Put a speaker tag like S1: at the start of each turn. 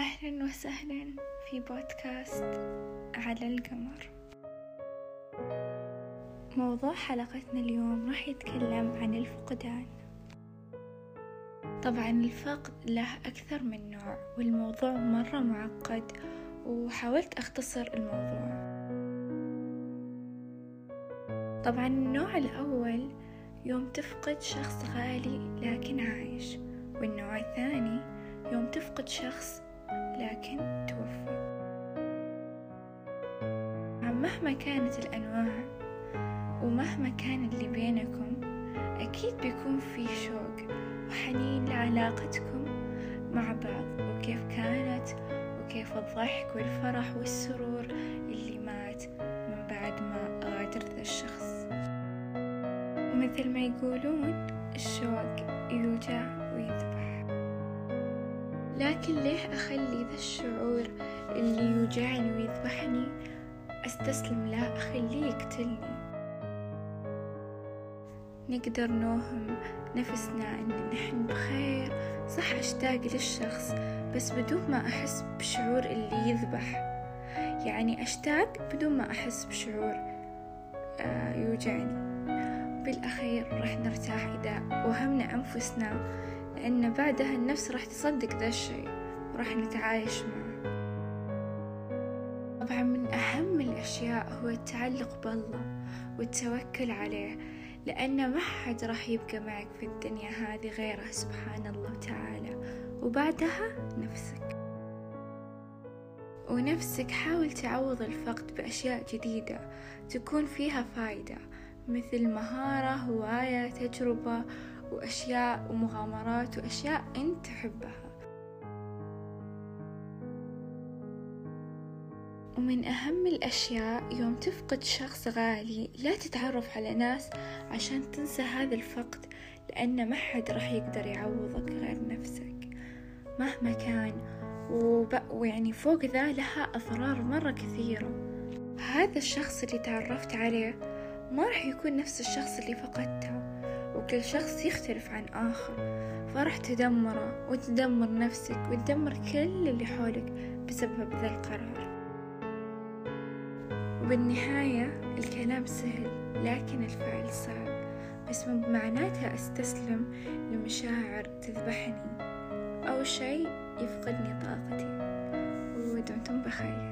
S1: أهلا وسهلا في بودكاست على القمر. موضوع حلقتنا اليوم راح يتكلم عن الفقدان. طبعا الفقد له أكثر من نوع والموضوع مرة معقد وحاولت أختصر الموضوع. طبعا النوع الأول يوم تفقد شخص غالي لكن عايش والنوع الثاني يوم تفقد شخص لكن توفى. مهما كانت الأنواع ومهما كان اللي بينكم أكيد بيكون في شوق وحنين لعلاقتكم مع بعض وكيف كانت وكيف الضحك والفرح والسرور اللي مات من بعد ما غادر ذا الشخص. ومثل ما يقولون الشوق يوجع ويذبح. لكن ليه أخلي ذا الشعور اللي يوجعني ويذبحني أستسلم؟ له أخليه يقتلني. نقدر نوهم نفسنا إن نحن بخير. صح أشتاق للشخص بس بدون ما أحس بشعور اللي يذبح. يعني أشتاق بدون ما أحس بشعور آه يوجعني. بالأخير راح نرتاح إذا وهمنا أنفسنا لأن بعدها النفس راح تصدق ذا الشيء وراح نتعايش معه. طبعا من أهم الأشياء هو التعلق بالله والتوكل عليه لأن ما حد راح يبقى معك في الدنيا هذه غيره سبحان الله تعالى. وبعدها نفسك. ونفسك حاول تعوض الفقد بأشياء جديدة تكون فيها فايدة مثل مهارة هواية تجربة وأشياء ومغامرات وأشياء أنت تحبها. ومن أهم الأشياء يوم تفقد شخص غالي لا تتعرف على ناس عشان تنسى هذا الفقد لأن ما حد راح يقدر يعوضك غير نفسك. مهما كان. ويعني فوق ذا لها أضرار مرة كثيرة. هذا الشخص اللي تعرفت عليه ما راح يكون نفس الشخص اللي فقدته. وكل شخص يختلف عن آخر. فراح تدمره وتدمر نفسك وتدمر كل اللي حولك بسبب ذا القرار. وبالنهاية الكلام سهل لكن الفعل صعب. بس مو بمعناتها أستسلم لمشاعر تذبحني أو شيء يفقدني طاقتي. ودمتم بخير.